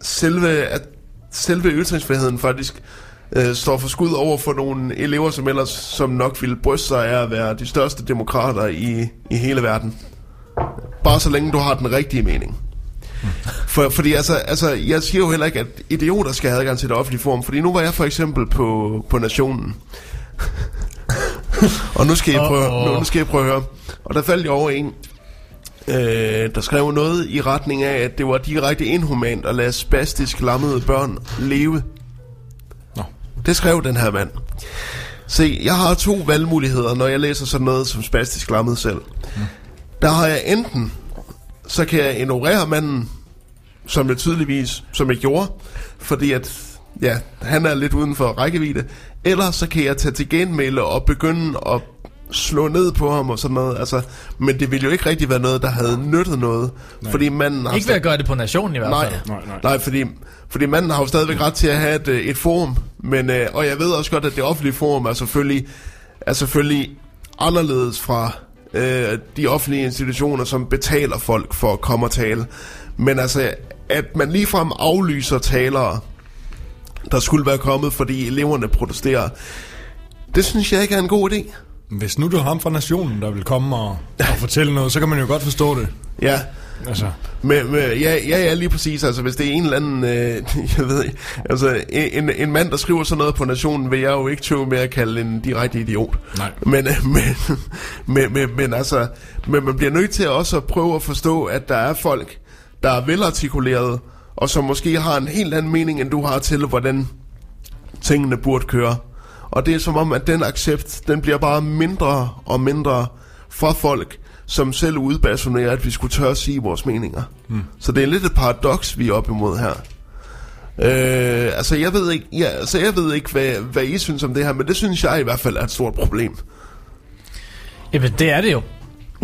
selve, at selve ytringsfriheden faktisk øh, står for skud over for nogle elever, som ellers som nok ville bryste sig af at være de største demokrater i, i hele verden. Bare så længe du har den rigtige mening. For, fordi altså, altså, jeg siger jo heller ikke, at idioter skal have adgang til det offentlige forum. Fordi nu var jeg for eksempel på, på Nationen. og nu skal, jeg prøve, nu, nu skal jeg prøve at høre. Og der faldt jeg over en, øh, der skrev noget i retning af, at det var direkte inhumant at lade spastisk lammede børn leve. Nå. Det skrev den her mand. Se, jeg har to valgmuligheder, når jeg læser sådan noget som spastisk lammet selv. Mm. Der har jeg enten, så kan jeg ignorere manden, som jeg tydeligvis, som jeg gjorde, fordi at, ja, han er lidt uden for rækkevidde, eller så kan jeg tage til genmæle og begynde at slå ned på ham og sådan noget, altså, men det ville jo ikke rigtig være noget, der havde nyttet noget, Nej. fordi manden har Ikke ved at gøre det på nationen i hvert Nej, fald. Nej, nej. nej fordi, fordi manden har jo stadigvæk ret til at have et, øh, et forum, men, øh, og jeg ved også godt, at det offentlige forum er selvfølgelig, er selvfølgelig anderledes fra øh, de offentlige institutioner, som betaler folk for at komme og tale. Men altså, at man ligefrem aflyser talere, der skulle være kommet, fordi eleverne protesterer, det synes jeg ikke er en god idé. Hvis nu du har ham fra nationen, der vil komme og, og fortælle noget, så kan man jo godt forstå det. Ja, Altså, Men, men ja, ja, ja, lige præcis. Altså, hvis det er en eller anden, øh, jeg ved ikke, altså, en, en mand, der skriver sådan noget på Nationen, vil jeg jo ikke tøve med at kalde en direkte idiot. Nej. Men, øh, men, men, men, men altså, men man bliver nødt til også at prøve at forstå, at der er folk, der er velartikuleret, og som måske har en helt anden mening, end du har til, hvordan tingene burde køre. Og det er som om, at den accept, den bliver bare mindre og mindre fra folk, som selv udbasonerer, at vi skulle tør at sige vores meninger. Mm. Så det er lidt et paradoks, vi er op imod her. Øh, altså, jeg ved ikke, ja, altså, jeg ved ikke hvad, hvad I synes om det her, men det synes jeg i hvert fald er et stort problem. Jamen, det er det jo.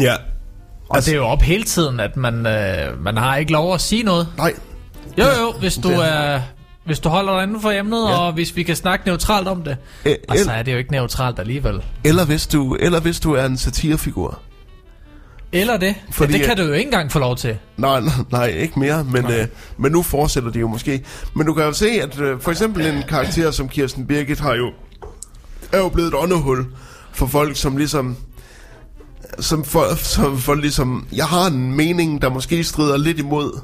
Ja. Og det er jo op hele tiden, at man, øh, man har ikke lov at sige noget. Nej, Jo, jo, hvis du Det- er... Hvis du holder dig inden for emnet, Ja. og hvis vi kan snakke neutralt om det. Æ, Og så er det jo ikke neutralt alligevel. eller, hvis du, eller hvis du er en satirefigur. Eller det. Fordi, ja, det kan du jo ikke engang få lov til. Nej, nej, nej, ikke mere, men, øh, men nu fortsætter de jo måske. Men du kan jo se, at øh, for eksempel en karakter som Kirsten Birgit har jo, er jo blevet et åndehul for folk, som ligesom... Som for, som for ligesom... Jeg har en mening, der måske strider lidt imod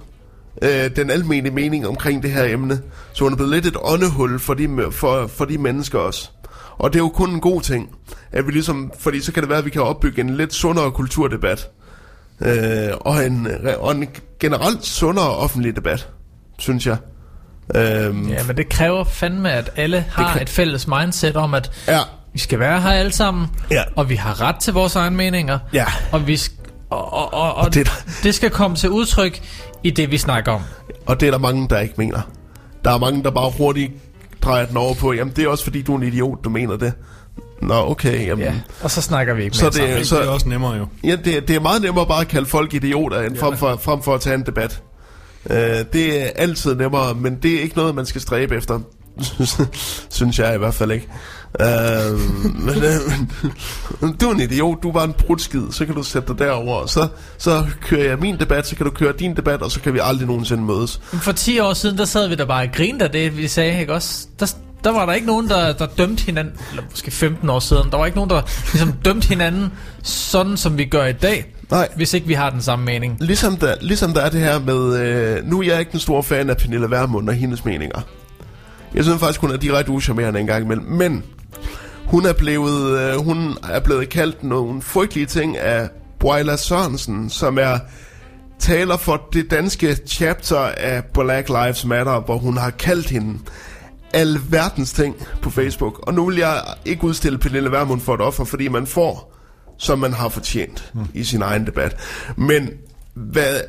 øh, den almene mening omkring det her emne. Så hun er blevet lidt et åndehul for de, for, for de mennesker også. Og det er jo kun en god ting, at vi ligesom, fordi så kan det være, at vi kan opbygge en lidt sundere kulturdebat, øh, og, en, og en generelt sundere offentlig debat, synes jeg. Øhm, Ja, men det kræver fandme, at alle har et fælles mindset om, at ja, vi skal være her alle sammen, Ja. og vi har ret til vores egne meninger, Ja. og, vi og, og, og, og det det skal komme til udtryk i det, vi snakker om. og det er der mange, der ikke mener. Der er mange, der bare hurtigt drejer den over på, jamen det er også fordi, du er en idiot, du mener det. Nå, okay, jamen... Ja. Og så snakker vi ikke Så mere det- sammen. Så- det er også nemmere jo. Ja, det, det er meget nemmere bare at kalde folk idioter, end frem for, frem for at tage en debat. Uh, det er altid nemmere, men det er ikke noget, man skal stræbe efter. synes jeg i hvert fald ikke. Uh, men, uh, du er en idiot, du er bare en brudskid, så kan du sætte dig derover, så, så kører jeg min debat, så kan du køre din debat, og så kan vi aldrig nogensinde mødes. For 10 år siden, der sad vi der bare og grinede af det, vi sagde, ikke også? Der, der var der ikke nogen, der, der dømte hinanden, eller måske 15 år siden, der var ikke nogen, der ligesom dømte hinanden sådan, som vi gør i dag, Nej. hvis ikke vi har den samme mening. Ligesom der, ligesom der er det her med, øh, nu er jeg ikke den store fan af Pernille Vermund og hendes meninger. Jeg synes faktisk, hun er direkte uschammerende en gang imellem. Men hun er blevet, øh, hun er blevet kaldt nogle frygtelige ting af Boila Sørensen, som er taler for det danske chapter af Black Lives Matter, hvor hun har kaldt hende alverdens ting på Facebook. Og nu vil jeg ikke udstille Pernille Vermund for et offer, fordi man får, som man har fortjent i sin egen debat. Men hvad,